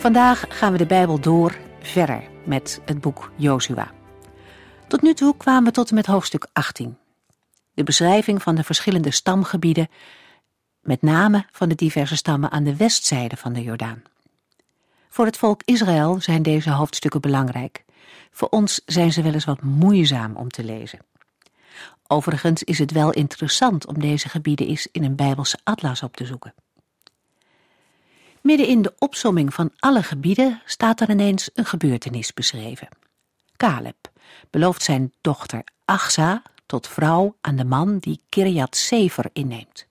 Vandaag gaan we de Bijbel door verder met het boek Jozua. Tot nu toe kwamen we tot en met hoofdstuk 18. De beschrijving van de verschillende stamgebieden, met name van de diverse stammen aan de westzijde van de Jordaan. Voor het volk Israël zijn deze hoofdstukken belangrijk. Voor ons zijn ze wel eens wat moeizaam om te lezen. Overigens is het wel interessant om deze gebieden eens in een Bijbelse atlas op te zoeken. Midden in de opsomming van alle gebieden staat er ineens een gebeurtenis beschreven. Caleb belooft zijn dochter Achsa tot vrouw aan de man die Kirjat Sever inneemt.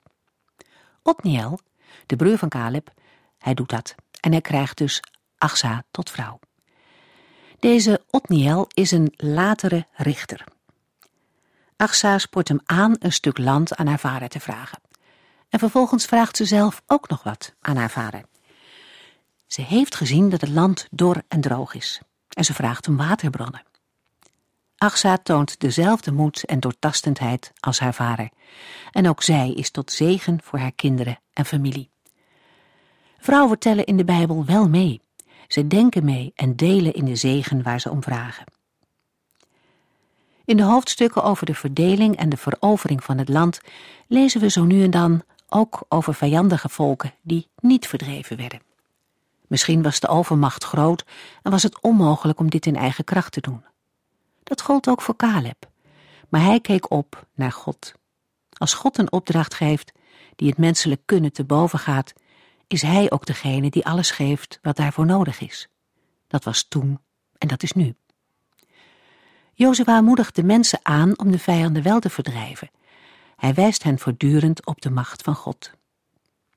Otniel, de broer van Caleb, hij doet dat en hij krijgt dus Achsa tot vrouw. Deze Otniel is een latere richter. Achsa spoort hem aan een stuk land aan haar vader te vragen. En vervolgens vraagt ze zelf ook nog wat aan haar vader. Ze heeft gezien dat het land dor en droog is en ze vraagt om waterbronnen. Achsa toont dezelfde moed en doortastendheid als haar vader en ook zij is tot zegen voor haar kinderen en familie. Vrouwen tellen in de Bijbel wel mee. Ze denken mee en delen in de zegen waar ze om vragen. In de hoofdstukken over de verdeling en de verovering van het land lezen we zo nu en dan ook over vijandige volken die niet verdreven werden. Misschien was de overmacht groot en was het onmogelijk om dit in eigen kracht te doen. Dat gold ook voor Caleb, maar hij keek op naar God. Als God een opdracht geeft die het menselijk kunnen te boven gaat, is hij ook degene die alles geeft wat daarvoor nodig is. Dat was toen en dat is nu. Jozua moedigt de mensen aan om de vijanden wel te verdrijven. Hij wijst hen voortdurend op de macht van God.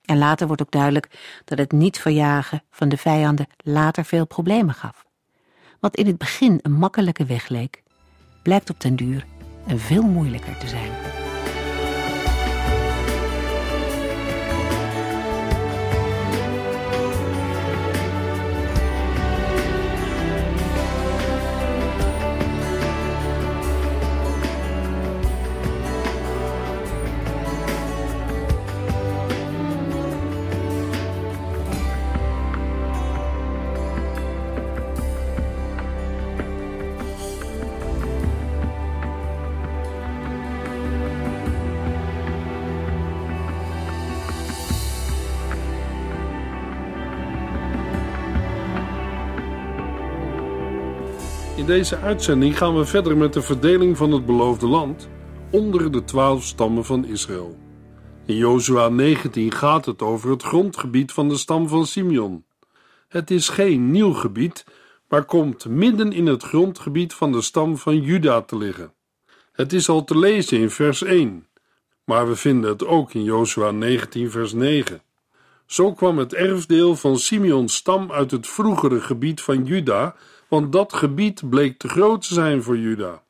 En later wordt ook duidelijk dat het niet verjagen van de vijanden later veel problemen gaf. Wat in het begin een makkelijke weg leek, blijkt op den duur een veel moeilijker te zijn. Deze uitzending gaan we verder met de verdeling van het beloofde land onder de twaalf stammen van Israël. In Jozua 19 gaat het over het grondgebied van de stam van Simeon. Het is geen nieuw gebied, maar komt midden in het grondgebied van de stam van Juda te liggen. Het is al te lezen in vers 1, maar we vinden het ook in Jozua 19 vers 9. Zo kwam het erfdeel van Simeons stam uit het vroegere gebied van Juda want dat gebied bleek te groot te zijn voor Juda.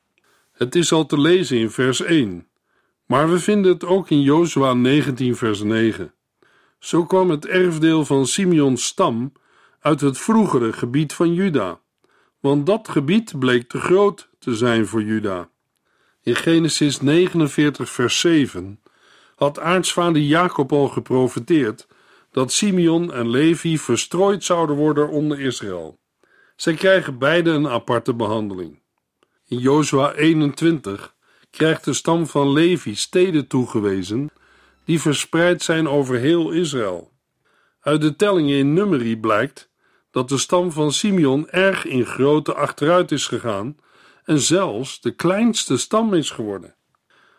Het is al te lezen in vers 1, maar we vinden het ook in Jozua 19 vers 9. Zo kwam het erfdeel van Simeons stam uit het vroegere gebied van Juda, want dat gebied bleek te groot te zijn voor Juda. In Genesis 49 vers 7 had aartsvader Jacob al geprofeteerd dat Simeon en Levi verstrooid zouden worden onder Israël. Zij krijgen beide een aparte behandeling. In Jozua 21 krijgt de stam van Levi steden toegewezen die verspreid zijn over heel Israël. Uit de tellingen in Numeri blijkt dat de stam van Simeon erg in grootte achteruit is gegaan en zelfs de kleinste stam is geworden.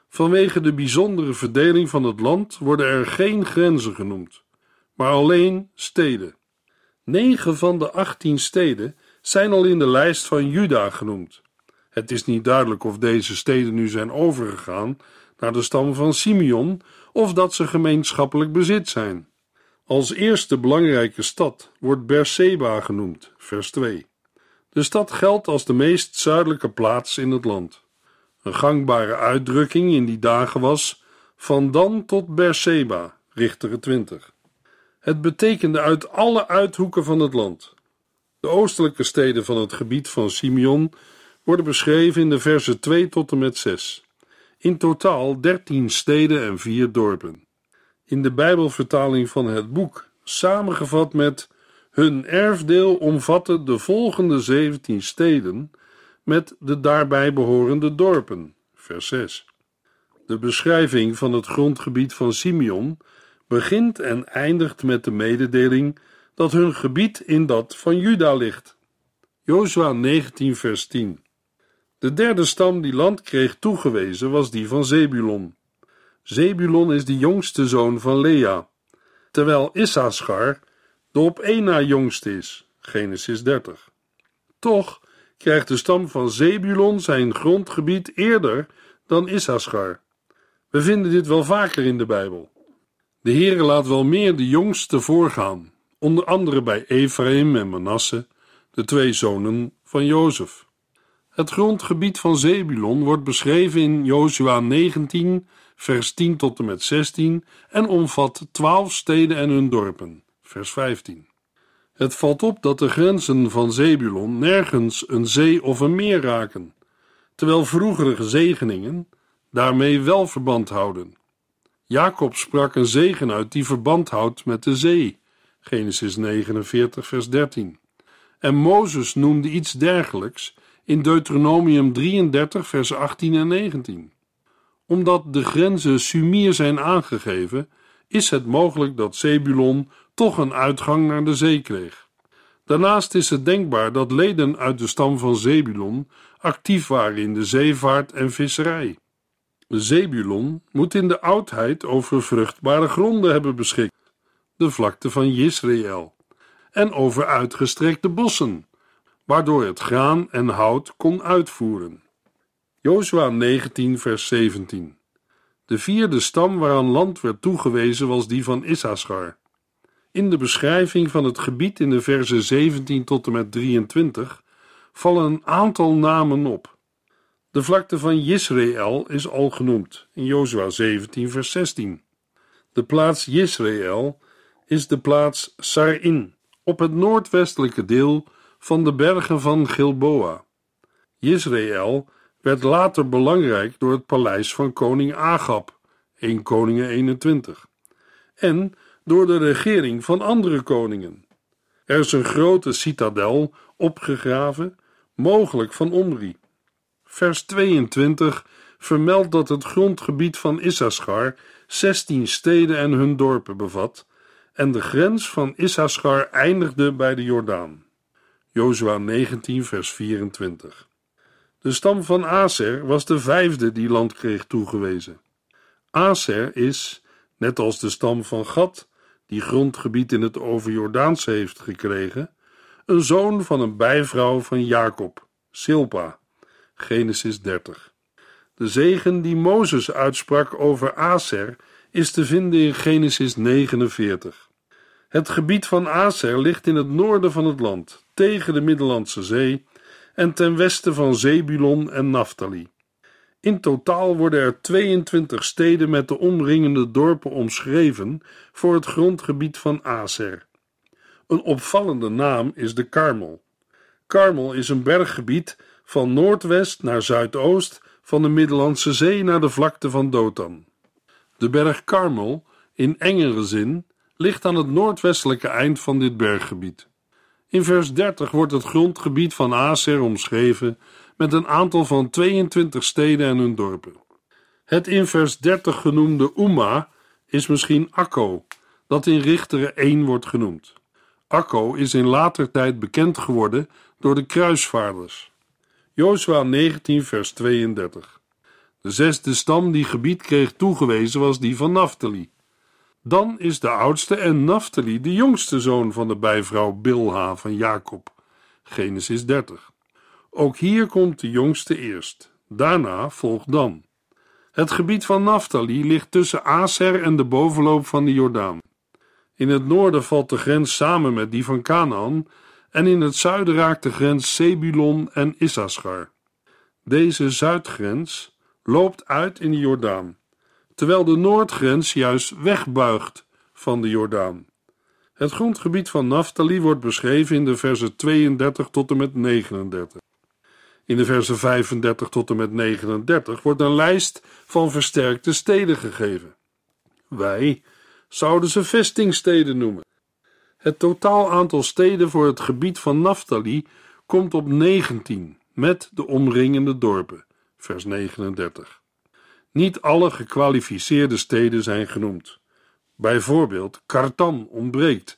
Vanwege de bijzondere verdeling van het land worden er geen grenzen genoemd, maar alleen steden. Negen van de achttien steden zijn al in de lijst van Juda genoemd. Het is niet duidelijk of deze steden nu zijn overgegaan naar de stam van Simeon of dat ze gemeenschappelijk bezit zijn. Als eerste belangrijke stad wordt Beersheba genoemd, vers 2. De stad geldt als de meest zuidelijke plaats in het land. Een gangbare uitdrukking in die dagen was van dan tot Beersheba, Richter 20. Het betekende uit alle uithoeken van het land. De oostelijke steden van het gebied van Simeon worden beschreven in de versen 2 tot en met 6. In totaal 13 steden en 4 dorpen. In de Bijbelvertaling van het boek, samengevat met hun erfdeel omvatte de volgende 17 steden met de daarbij behorende dorpen. Vers 6. De beschrijving van het grondgebied van Simeon begint en eindigt met de mededeling dat hun gebied in dat van Juda ligt. Jozua 19 vers 10 De derde stam die land kreeg toegewezen was die van Zebulon. Zebulon is de jongste zoon van Lea, terwijl Issachar de op één na jongste is. Genesis 30. Toch krijgt de stam van Zebulon zijn grondgebied eerder dan Issachar. We vinden dit wel vaker in de Bijbel. De Heere laat wel meer de jongste voorgaan, onder andere bij Ephraim en Manasse, de twee zonen van Jozef. Het grondgebied van Zebulon wordt beschreven in Jozua 19, vers 10 tot en met 16 en omvat twaalf steden en hun dorpen, vers 15. Het valt op dat de grenzen van Zebulon nergens een zee of een meer raken, terwijl vroegere zegeningen daarmee wel verband houden. Jacob sprak een zegen uit die verband houdt met de zee. Genesis 49, vers 13. En Mozes noemde iets dergelijks in Deuteronomium 33, vers 18 en 19. Omdat de grenzen Sumier zijn aangegeven, is het mogelijk dat Zebulon toch een uitgang naar de zee kreeg. Daarnaast is het denkbaar dat leden uit de stam van Zebulon actief waren in de zeevaart en visserij. Zebulon moet in de oudheid over vruchtbare gronden hebben beschikt, de vlakte van Israël, en over uitgestrekte bossen, waardoor het graan en hout kon uitvoeren. Jozua 19 vers 17 De vierde stam waaraan land werd toegewezen was die van Issachar. In de beschrijving van het gebied in de versen 17 tot en met 23 vallen een aantal namen op. De vlakte van Jisrael is al genoemd in Jozua 17, vers 16. De plaats Jisrael is de plaats Sarin, op het noordwestelijke deel van de bergen van Gilboa. Jisrael werd later belangrijk door het paleis van koning Agab, 1 Koningen 21, en door de regering van andere koningen. Er is een grote citadel opgegraven, mogelijk van Omri vers 22 vermeldt dat het grondgebied van Issachar 16 steden en hun dorpen bevat en de grens van Issachar eindigde bij de Jordaan. Jozua 19 vers 24 De stam van Aser was de vijfde die land kreeg toegewezen. Aser is, net als de stam van Gad, die grondgebied in het overjordaanse heeft gekregen, een zoon van een bijvrouw van Jacob, Silpa. Genesis 30. De zegen die Mozes uitsprak over Aser is te vinden in Genesis 49. Het gebied van Aser ligt in het noorden van het land, tegen de Middellandse Zee en ten westen van Zebulon en Naphtali. In totaal worden er 22 steden met de omringende dorpen omschreven voor het grondgebied van Aser. Een opvallende naam is de Karmel. Karmel is een berggebied van noordwest naar zuidoost van de Middellandse Zee naar de vlakte van Dothan. De berg Karmel, in engere zin, ligt aan het noordwestelijke eind van dit berggebied. In vers 30 wordt het grondgebied van Aser omschreven met een aantal van 22 steden en hun dorpen. Het in vers 30 genoemde Uma is misschien Akko, dat in Richteren 1 wordt genoemd. Akko is in later tijd bekend geworden door de kruisvaarders. Jozua 19, vers 32. De zesde stam die gebied kreeg toegewezen was die van Naphtali. Dan is de oudste en Naphtali de jongste zoon van de bijvrouw Bilha van Jacob. Genesis 30. Ook hier komt de jongste eerst. Daarna volgt Dan. Het gebied van Naphtali ligt tussen Aser en de bovenloop van de Jordaan. In het noorden valt de grens samen met die van Canaan en in het zuiden raakt de grens Zebulon en Issachar. Deze zuidgrens loopt uit in de Jordaan, terwijl de noordgrens juist wegbuigt van de Jordaan. Het grondgebied van Naphtali wordt beschreven in de versen 32 tot en met 39. In de versen 35 tot en met 39 wordt een lijst van versterkte steden gegeven. Wij zouden ze vestingsteden noemen. Het totaal aantal steden voor het gebied van Naphtali komt op 19, met de omringende dorpen. Vers 39. Niet alle gekwalificeerde steden zijn genoemd. Bijvoorbeeld Kartan ontbreekt,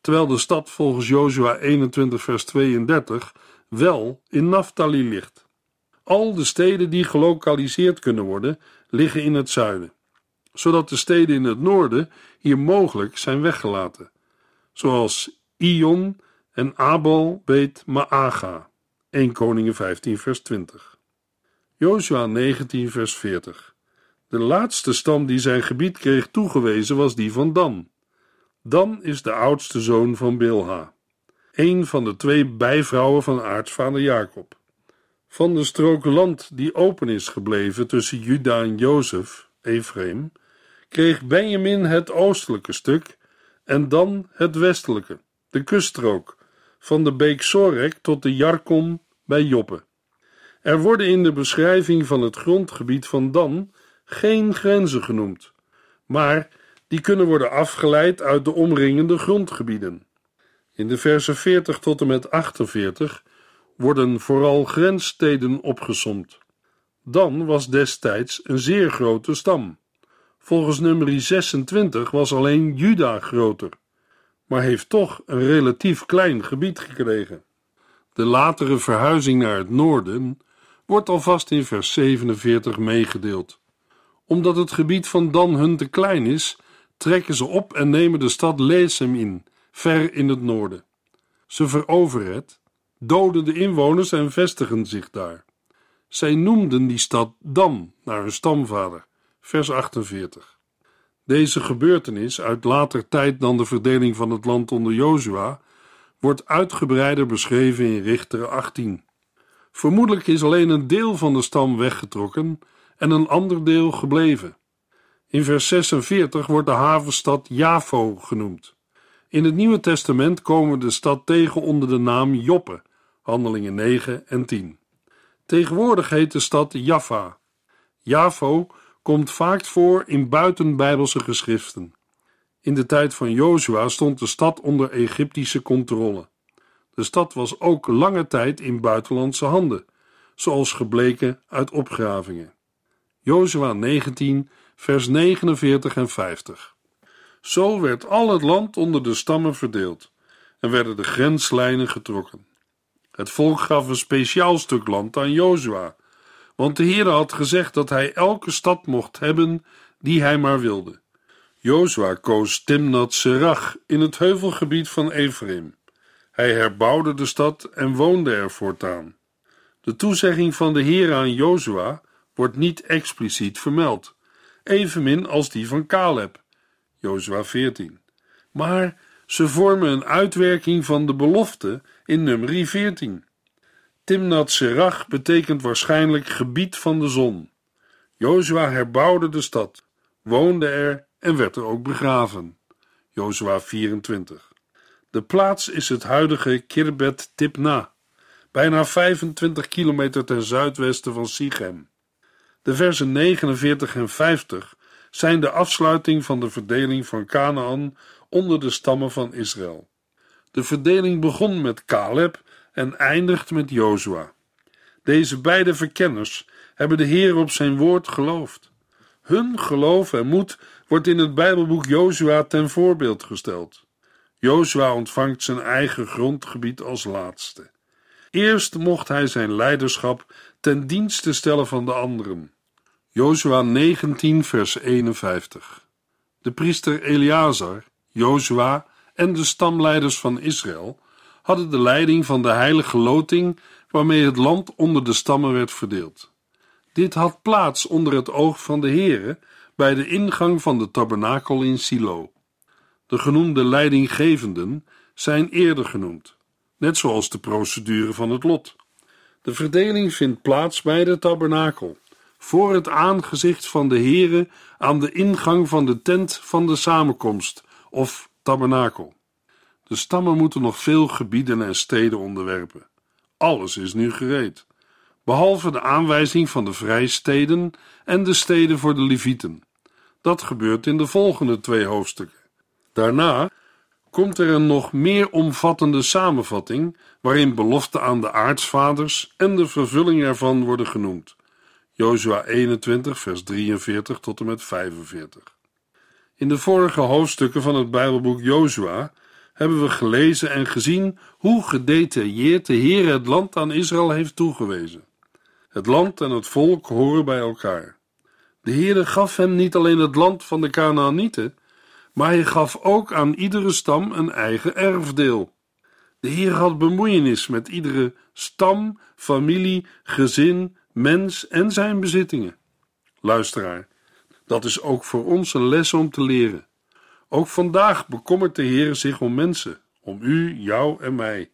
terwijl de stad volgens Jozua 21 vers 32 wel in Naphtali ligt. Al de steden die gelokaliseerd kunnen worden, liggen in het zuiden, zodat de steden in het noorden hier mogelijk zijn weggelaten, zoals Ion en Abel beet Maaga, 1 Koningen 15 vers 20. Jozua 19 vers 40 De laatste stam die zijn gebied kreeg toegewezen was die van Dan. Dan is de oudste zoon van Bilha een van de twee bijvrouwen van aartsvader Jacob. Van de strook land die open is gebleven tussen Juda en Jozef, Ephraim, kreeg Benjamin het oostelijke stuk en dan het westelijke, de kuststrook, van de beek Sorek tot de Jarkon bij Joppe. Er worden in de beschrijving van het grondgebied van Dan geen grenzen genoemd, maar die kunnen worden afgeleid uit de omringende grondgebieden. In de versen 40 tot en met 48 worden vooral grenssteden opgesomd. Dan was destijds een zeer grote stam. Volgens nummer 26 was alleen Juda groter, maar heeft toch een relatief klein gebied gekregen. De latere verhuizing naar het noorden wordt alvast in vers 47 meegedeeld. Omdat het gebied van Dan hun te klein is, trekken ze op en nemen de stad Lesem in, ver in het noorden. Ze veroveren het, doden de inwoners en vestigen zich daar. Zij noemden die stad Dan, naar hun stamvader. Vers 48. Deze gebeurtenis, uit later tijd dan de verdeling van het land onder Jozua, wordt uitgebreider beschreven in Richter 18. Vermoedelijk is alleen een deel van de stam weggetrokken en een ander deel gebleven. In vers 46 wordt de havenstad Javo genoemd. In het Nieuwe Testament komen we de stad tegen onder de naam Joppe, Handelingen 9 en 10. Tegenwoordig heet de stad Jaffa. Javo komt vaak voor in buitenbijbelse geschriften. In de tijd van Jozua stond de stad onder Egyptische controle. De stad was ook lange tijd in buitenlandse handen, zoals gebleken uit opgravingen. Jozua 19, vers 49 en 50. Zo werd al het land onder de stammen verdeeld en werden de grenslijnen getrokken. Het volk gaf een speciaal stuk land aan Jozua, want de Heer had gezegd dat hij elke stad mocht hebben die hij maar wilde. Jozua koos Timnat Serach in het heuvelgebied van Ephraim. Hij herbouwde de stad en woonde er voortaan. De toezegging van de Heer aan Jozua wordt niet expliciet vermeld, evenmin als die van Caleb. Jozua 14. Maar ze vormen een uitwerking van de belofte in nummer 14. Timnat Serach betekent waarschijnlijk gebied van de zon. Jozua herbouwde de stad, woonde er en werd er ook begraven. Jozua 24. De plaats is het huidige Kirbet Tipna, bijna 25 kilometer ten zuidwesten van Sichem. De versen 49 en 50 zijn de afsluiting van de verdeling van Canaan onder de stammen van Israël. De verdeling begon met Caleb en eindigt met Jozua. Deze beide verkenners hebben de Heer op zijn woord geloofd. Hun geloof en moed wordt in het Bijbelboek Jozua ten voorbeeld gesteld. Jozua ontvangt zijn eigen grondgebied als laatste. Eerst mocht hij zijn leiderschap ten dienste stellen van de anderen. Jozua 19, vers 51. De priester Eleazar, Jozua en de stamleiders van Israël hadden de leiding van de heilige loting waarmee het land onder de stammen werd verdeeld. Dit had plaats onder het oog van de Heere bij de ingang van de tabernakel in Silo. De genoemde leidinggevenden zijn eerder genoemd, net zoals de procedure van het lot. De verdeling vindt plaats bij de tabernakel, voor het aangezicht van de Here aan de ingang van de tent van de samenkomst of tabernakel. De stammen moeten nog veel gebieden en steden onderwerpen. Alles is nu gereed, behalve de aanwijzing van de vrijsteden en de steden voor de Levieten. Dat gebeurt in de volgende twee hoofdstukken. Daarna komt er een nog meer omvattende samenvatting, waarin beloften aan de aartsvaders en de vervulling ervan worden genoemd. Jozua 21, vers 43 tot en met 45. In de vorige hoofdstukken van het Bijbelboek Jozua hebben we gelezen en gezien hoe gedetailleerd de Heer het land aan Israël heeft toegewezen. Het land en het volk horen bij elkaar. De Heer gaf hem niet alleen het land van de Canaanieten, maar hij gaf ook aan iedere stam een eigen erfdeel. De Heer had bemoeienis met iedere stam, familie, gezin, mens en zijn bezittingen. Luisteraar, dat is ook voor ons een les om te leren. Ook vandaag bekommert de Heer zich om mensen, om u, jou en mij.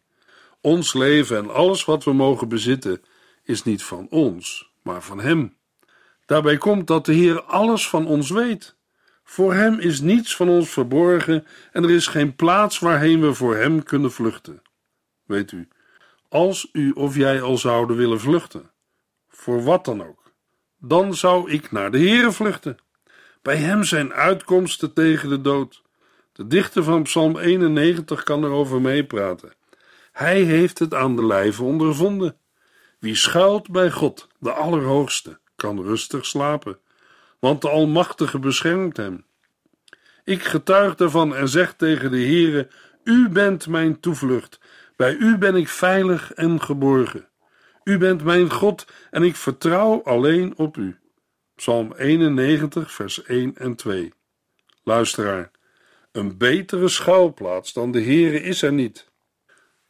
Ons leven en alles wat we mogen bezitten is niet van ons, maar van Hem. Daarbij komt dat de Heer alles van ons weet. Voor Hem is niets van ons verborgen en er is geen plaats waarheen we voor Hem kunnen vluchten. Weet u, als u of jij al zouden willen vluchten, voor wat dan ook, dan zou ik naar de Heere vluchten. Bij Hem zijn uitkomsten tegen de dood. De dichter van Psalm 91 kan erover meepraten. Hij heeft het aan de lijve ondervonden. Wie schuilt bij God, de Allerhoogste, kan rustig slapen, want de Almachtige beschermt hem. Ik getuig daarvan en zeg tegen de Heere: U bent mijn toevlucht, bij U ben ik veilig en geborgen. U bent mijn God en ik vertrouw alleen op U. Psalm 91, vers 1 en 2. Luisteraar, een betere schuilplaats dan de Heere is er niet.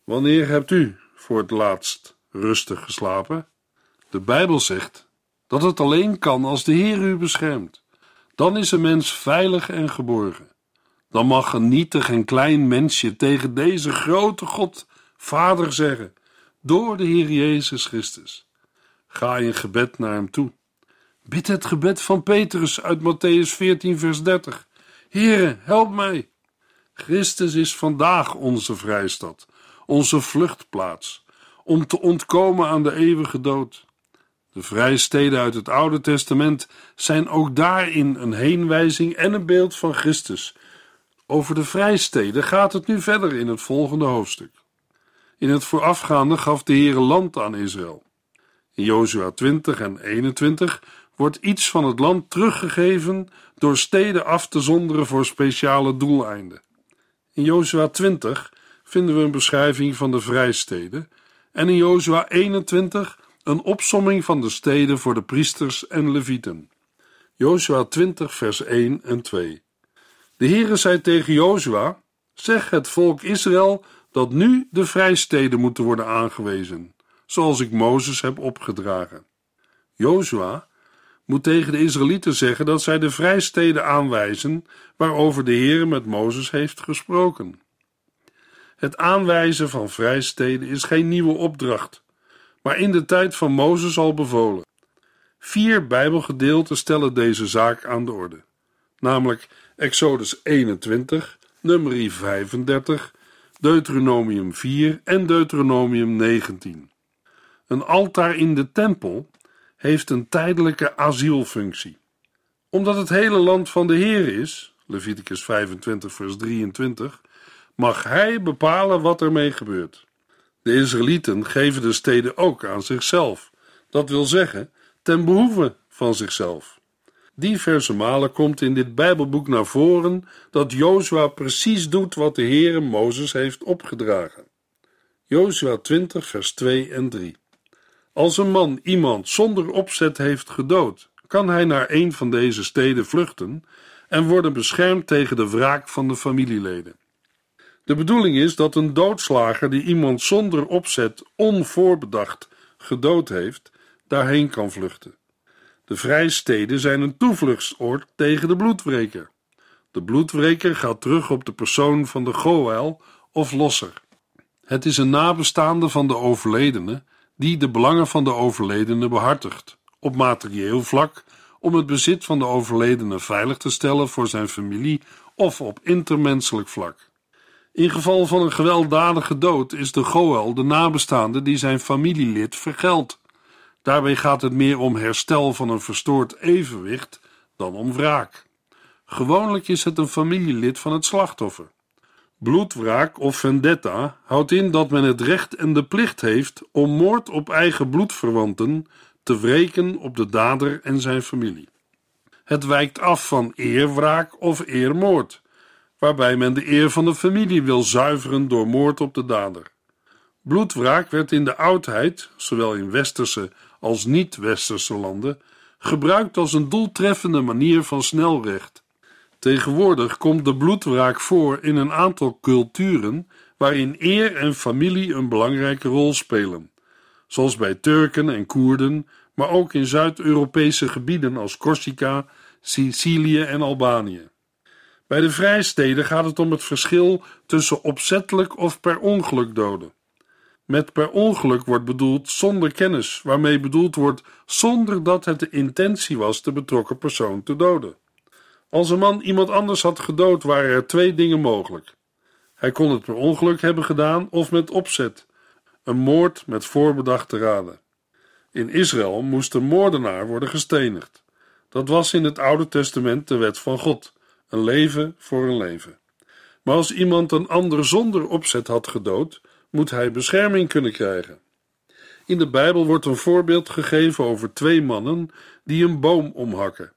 Wanneer hebt u voor het laatst rustig geslapen? De Bijbel zegt dat het alleen kan als de Heer u beschermt. Dan is een mens veilig en geborgen. Dan mag een nietig en klein mensje tegen deze grote God, Vader, zeggen, door de Heer Jezus Christus. Ga in gebed naar hem toe. Bid het gebed van Petrus uit Matthäus 14, vers 30. Heere, help mij. Christus is vandaag onze vrijstad, onze vluchtplaats, om te ontkomen aan de eeuwige dood. De vrijsteden uit het Oude Testament zijn ook daarin een heenwijzing en een beeld van Christus. Over de vrijsteden gaat het nu verder in het volgende hoofdstuk. In het voorafgaande gaf de Heere land aan Israël. In Jozua 20 en 21 wordt iets van het land teruggegeven door steden af te zonderen voor speciale doeleinden. In Jozua 20 vinden we een beschrijving van de vrijsteden en in Jozua 21 een opsomming van de steden voor de priesters en levieten. Jozua 20 vers 1 en 2 De Heere zei tegen Jozua, zeg het volk Israël dat nu de vrijsteden moeten worden aangewezen, zoals ik Mozes heb opgedragen. Jozua moet tegen de Israëlieten zeggen dat zij de vrijsteden aanwijzen waarover de Heer met Mozes heeft gesproken. Het aanwijzen van vrijsteden is geen nieuwe opdracht, maar in de tijd van Mozes al bevolen. Vier Bijbelgedeelten stellen deze zaak aan de orde, namelijk Exodus 21, Numeri 35, Deuteronomium 4 en Deuteronomium 19. Een altaar in de tempel heeft een tijdelijke asielfunctie. Omdat het hele land van de Heer is, Leviticus 25, vers 23, mag hij bepalen wat ermee gebeurt. De Israëlieten geven de steden ook aan zichzelf, dat wil zeggen, ten behoeve van zichzelf. Diverse malen komt in dit Bijbelboek naar voren dat Jozua precies doet wat de Heere Mozes heeft opgedragen. Jozua 20, vers 2 en 3. Als een man iemand zonder opzet heeft gedood, kan hij naar een van deze steden vluchten en worden beschermd tegen de wraak van de familieleden. De bedoeling is dat een doodslager die iemand zonder opzet onvoorbedacht gedood heeft, daarheen kan vluchten. De vrijsteden zijn een toevluchtsoord tegen de bloedwreker. De bloedwreker gaat terug op de persoon van de Goel of losser. Het is een nabestaande van de overledene die de belangen van de overledene behartigt, op materieel vlak om het bezit van de overledene veilig te stellen voor zijn familie of op intermenselijk vlak. In geval van een gewelddadige dood is de Goel de nabestaande die zijn familielid vergeldt. Daarbij gaat het meer om herstel van een verstoord evenwicht dan om wraak. Gewoonlijk is het een familielid van het slachtoffer. Bloedwraak of vendetta houdt in dat men het recht en de plicht heeft om moord op eigen bloedverwanten te wreken op de dader en zijn familie. Het wijkt af van eerwraak of eermoord, waarbij men de eer van de familie wil zuiveren door moord op de dader. Bloedwraak werd in de oudheid, zowel in westerse als niet-westerse landen, gebruikt als een doeltreffende manier van snelrecht. Tegenwoordig komt de bloedwraak voor in een aantal culturen waarin eer en familie een belangrijke rol spelen, zoals bij Turken en Koerden, maar ook in Zuid-Europese gebieden als Corsica, Sicilië en Albanië. Bij de vrijsteden gaat het om het verschil tussen opzettelijk of per ongeluk doden. Met per ongeluk wordt bedoeld zonder kennis, waarmee bedoeld wordt zonder dat het de intentie was de betrokken persoon te doden. Als een man iemand anders had gedood, waren er twee dingen mogelijk. Hij kon het per ongeluk hebben gedaan of met opzet, een moord met voorbedachte raden. In Israël moest een moordenaar worden gestenigd. Dat was in het Oude Testament de wet van God, een leven voor een leven. Maar als iemand een ander zonder opzet had gedood, moet hij bescherming kunnen krijgen. In de Bijbel wordt een voorbeeld gegeven over twee mannen die een boom omhakken.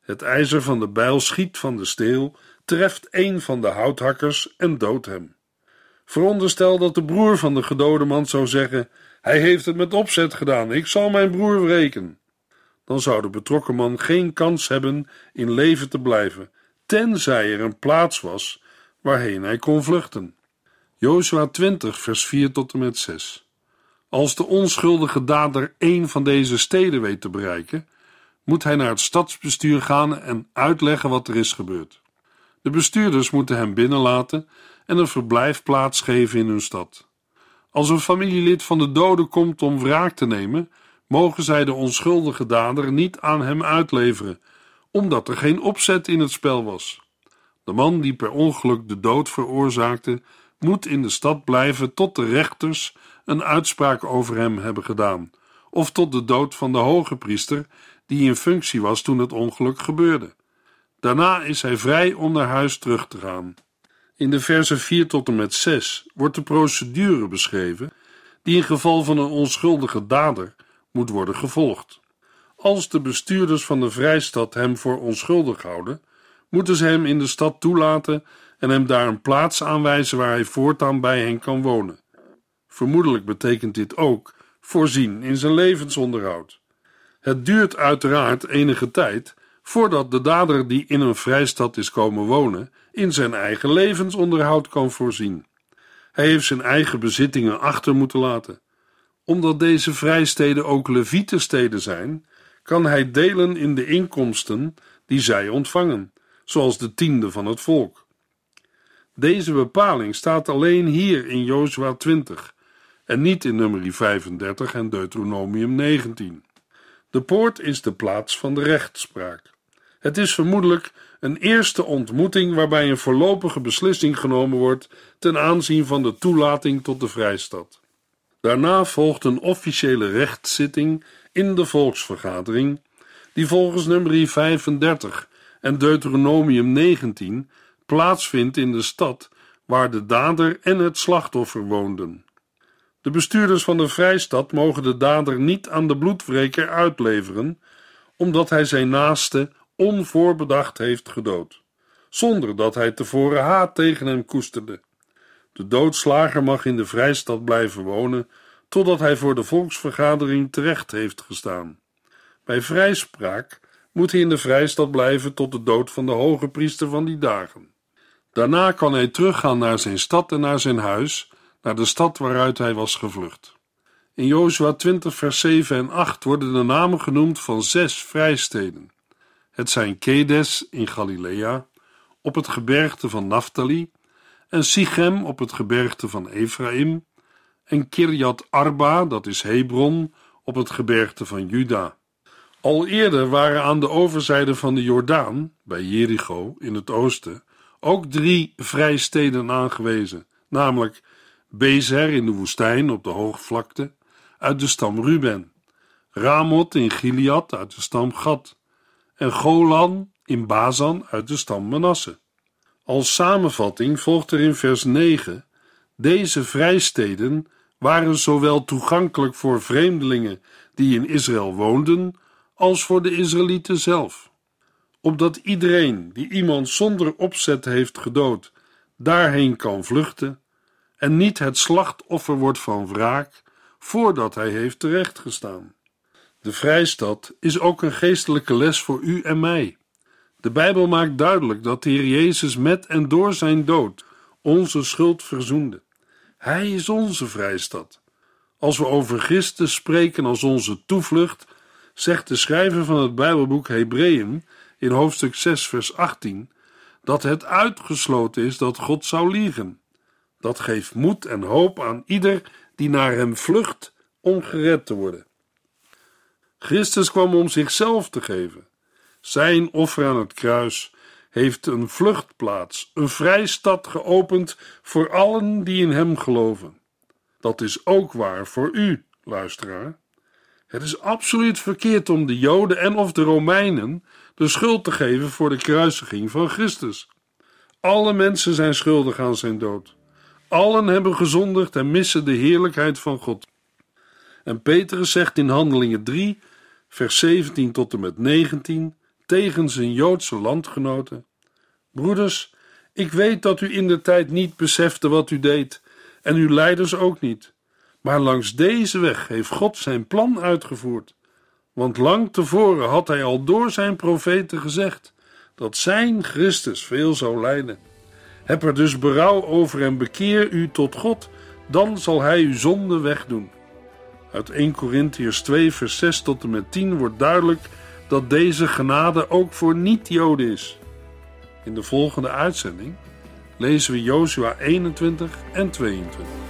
Het ijzer van de bijl schiet van de steel, treft een van de houthakkers en doodt hem. Veronderstel dat de broer van de gedode man zou zeggen: Hij heeft het met opzet gedaan, ik zal mijn broer wreken. Dan zou de betrokken man geen kans hebben in leven te blijven, tenzij er een plaats was waarheen hij kon vluchten. Jozua 20, vers 4 tot en met 6. Als de onschuldige dader één van deze steden weet te bereiken, moet hij naar het stadsbestuur gaan en uitleggen wat er is gebeurd. De bestuurders moeten hem binnenlaten en een verblijfplaats geven in hun stad. Als een familielid van de dode komt om wraak te nemen, mogen zij de onschuldige dader niet aan hem uitleveren, omdat er geen opzet in het spel was. De man die per ongeluk de dood veroorzaakte, moet in de stad blijven tot de rechters een uitspraak over hem hebben gedaan, of tot de dood van de hoge priester die in functie was toen het ongeluk gebeurde. Daarna is hij vrij om naar huis terug te gaan. In de versen 4 tot en met 6 wordt de procedure beschreven die in geval van een onschuldige dader moet worden gevolgd. Als de bestuurders van de vrijstad hem voor onschuldig houden, moeten ze hem in de stad toelaten en hem daar een plaats aanwijzen waar hij voortaan bij hen kan wonen. Vermoedelijk betekent dit ook voorzien in zijn levensonderhoud. Het duurt uiteraard enige tijd voordat de dader die in een vrijstad is komen wonen, in zijn eigen levensonderhoud kan voorzien. Hij heeft zijn eigen bezittingen achter moeten laten. Omdat deze vrijsteden ook levietensteden zijn, kan hij delen in de inkomsten die zij ontvangen, zoals de tiende van het volk. Deze bepaling staat alleen hier in Jozua 20 en niet in nummer 35 en Deuteronomium 19. De poort is de plaats van de rechtspraak. Het is vermoedelijk een eerste ontmoeting waarbij een voorlopige beslissing genomen wordt ten aanzien van de toelating tot de vrijstad. Daarna volgt een officiële rechtszitting in de volksvergadering, die volgens nummer 35 en Deuteronomium 19 plaatsvindt in de stad waar de dader en het slachtoffer woonden. De bestuurders van de vrijstad mogen de dader niet aan de bloedwreker uitleveren, omdat hij zijn naaste onvoorbedacht heeft gedood, zonder dat hij tevoren haat tegen hem koesterde. De doodslager mag in de vrijstad blijven wonen totdat hij voor de volksvergadering terecht heeft gestaan. Bij vrijspraak moet hij in de vrijstad blijven tot de dood van de hoge priester van die dagen. Daarna kan hij teruggaan naar zijn stad en naar zijn huis, naar de stad waaruit hij was gevlucht. In Jozua 20, vers 7 en 8 worden de namen genoemd van zes vrijsteden. Het zijn Kedes in Galilea, op het gebergte van Naphtali, en Sichem op het gebergte van Ephraim, en Kirjat Arba, dat is Hebron, op het gebergte van Juda. Al eerder waren aan de overzijde van de Jordaan, bij Jericho in het oosten, ook drie vrijsteden aangewezen, namelijk Bezer in de woestijn op de hoogvlakte, uit de stam Ruben, Ramot in Gilead uit de stam Gad en Golan in Bazan uit de stam Manasse. Als samenvatting volgt er in vers 9: Deze vrijsteden waren zowel toegankelijk voor vreemdelingen die in Israël woonden, als voor de Israëlieten zelf. Opdat iedereen die iemand zonder opzet heeft gedood, daarheen kan vluchten en niet het slachtoffer wordt van wraak voordat hij heeft terechtgestaan. De vrijstad is ook een geestelijke les voor u en mij. De Bijbel maakt duidelijk dat de Heer Jezus met en door zijn dood onze schuld verzoende. Hij is onze vrijstad. Als we over Christus spreken als onze toevlucht, zegt de schrijver van het Bijbelboek Hebreeën in hoofdstuk 6, vers 18, dat het uitgesloten is dat God zou liegen. Dat geeft moed en hoop aan ieder die naar hem vlucht om gered te worden. Christus kwam om zichzelf te geven. Zijn offer aan het kruis heeft een vluchtplaats, een vrijstad geopend voor allen die in hem geloven. Dat is ook waar voor u, luisteraar. Het is absoluut verkeerd om de Joden en of de Romeinen de schuld te geven voor de kruisiging van Christus. Alle mensen zijn schuldig aan zijn dood. Allen hebben gezondigd en missen de heerlijkheid van God. En Petrus zegt in Handelingen 3, vers 17 tot en met 19 tegen zijn Joodse landgenoten: Broeders, ik weet dat u in de tijd niet besefte wat u deed, en uw leiders ook niet. Maar langs deze weg heeft God zijn plan uitgevoerd. Want lang tevoren had hij al door zijn profeten gezegd dat zijn Christus veel zou lijden. Heb er dus berouw over en bekeer u tot God, dan zal hij uw zonde wegdoen. Uit 1 Corinthiërs 2, vers 6 tot en met 10 wordt duidelijk dat deze genade ook voor niet-Joden is. In de volgende uitzending lezen we Jozua 21 en 22.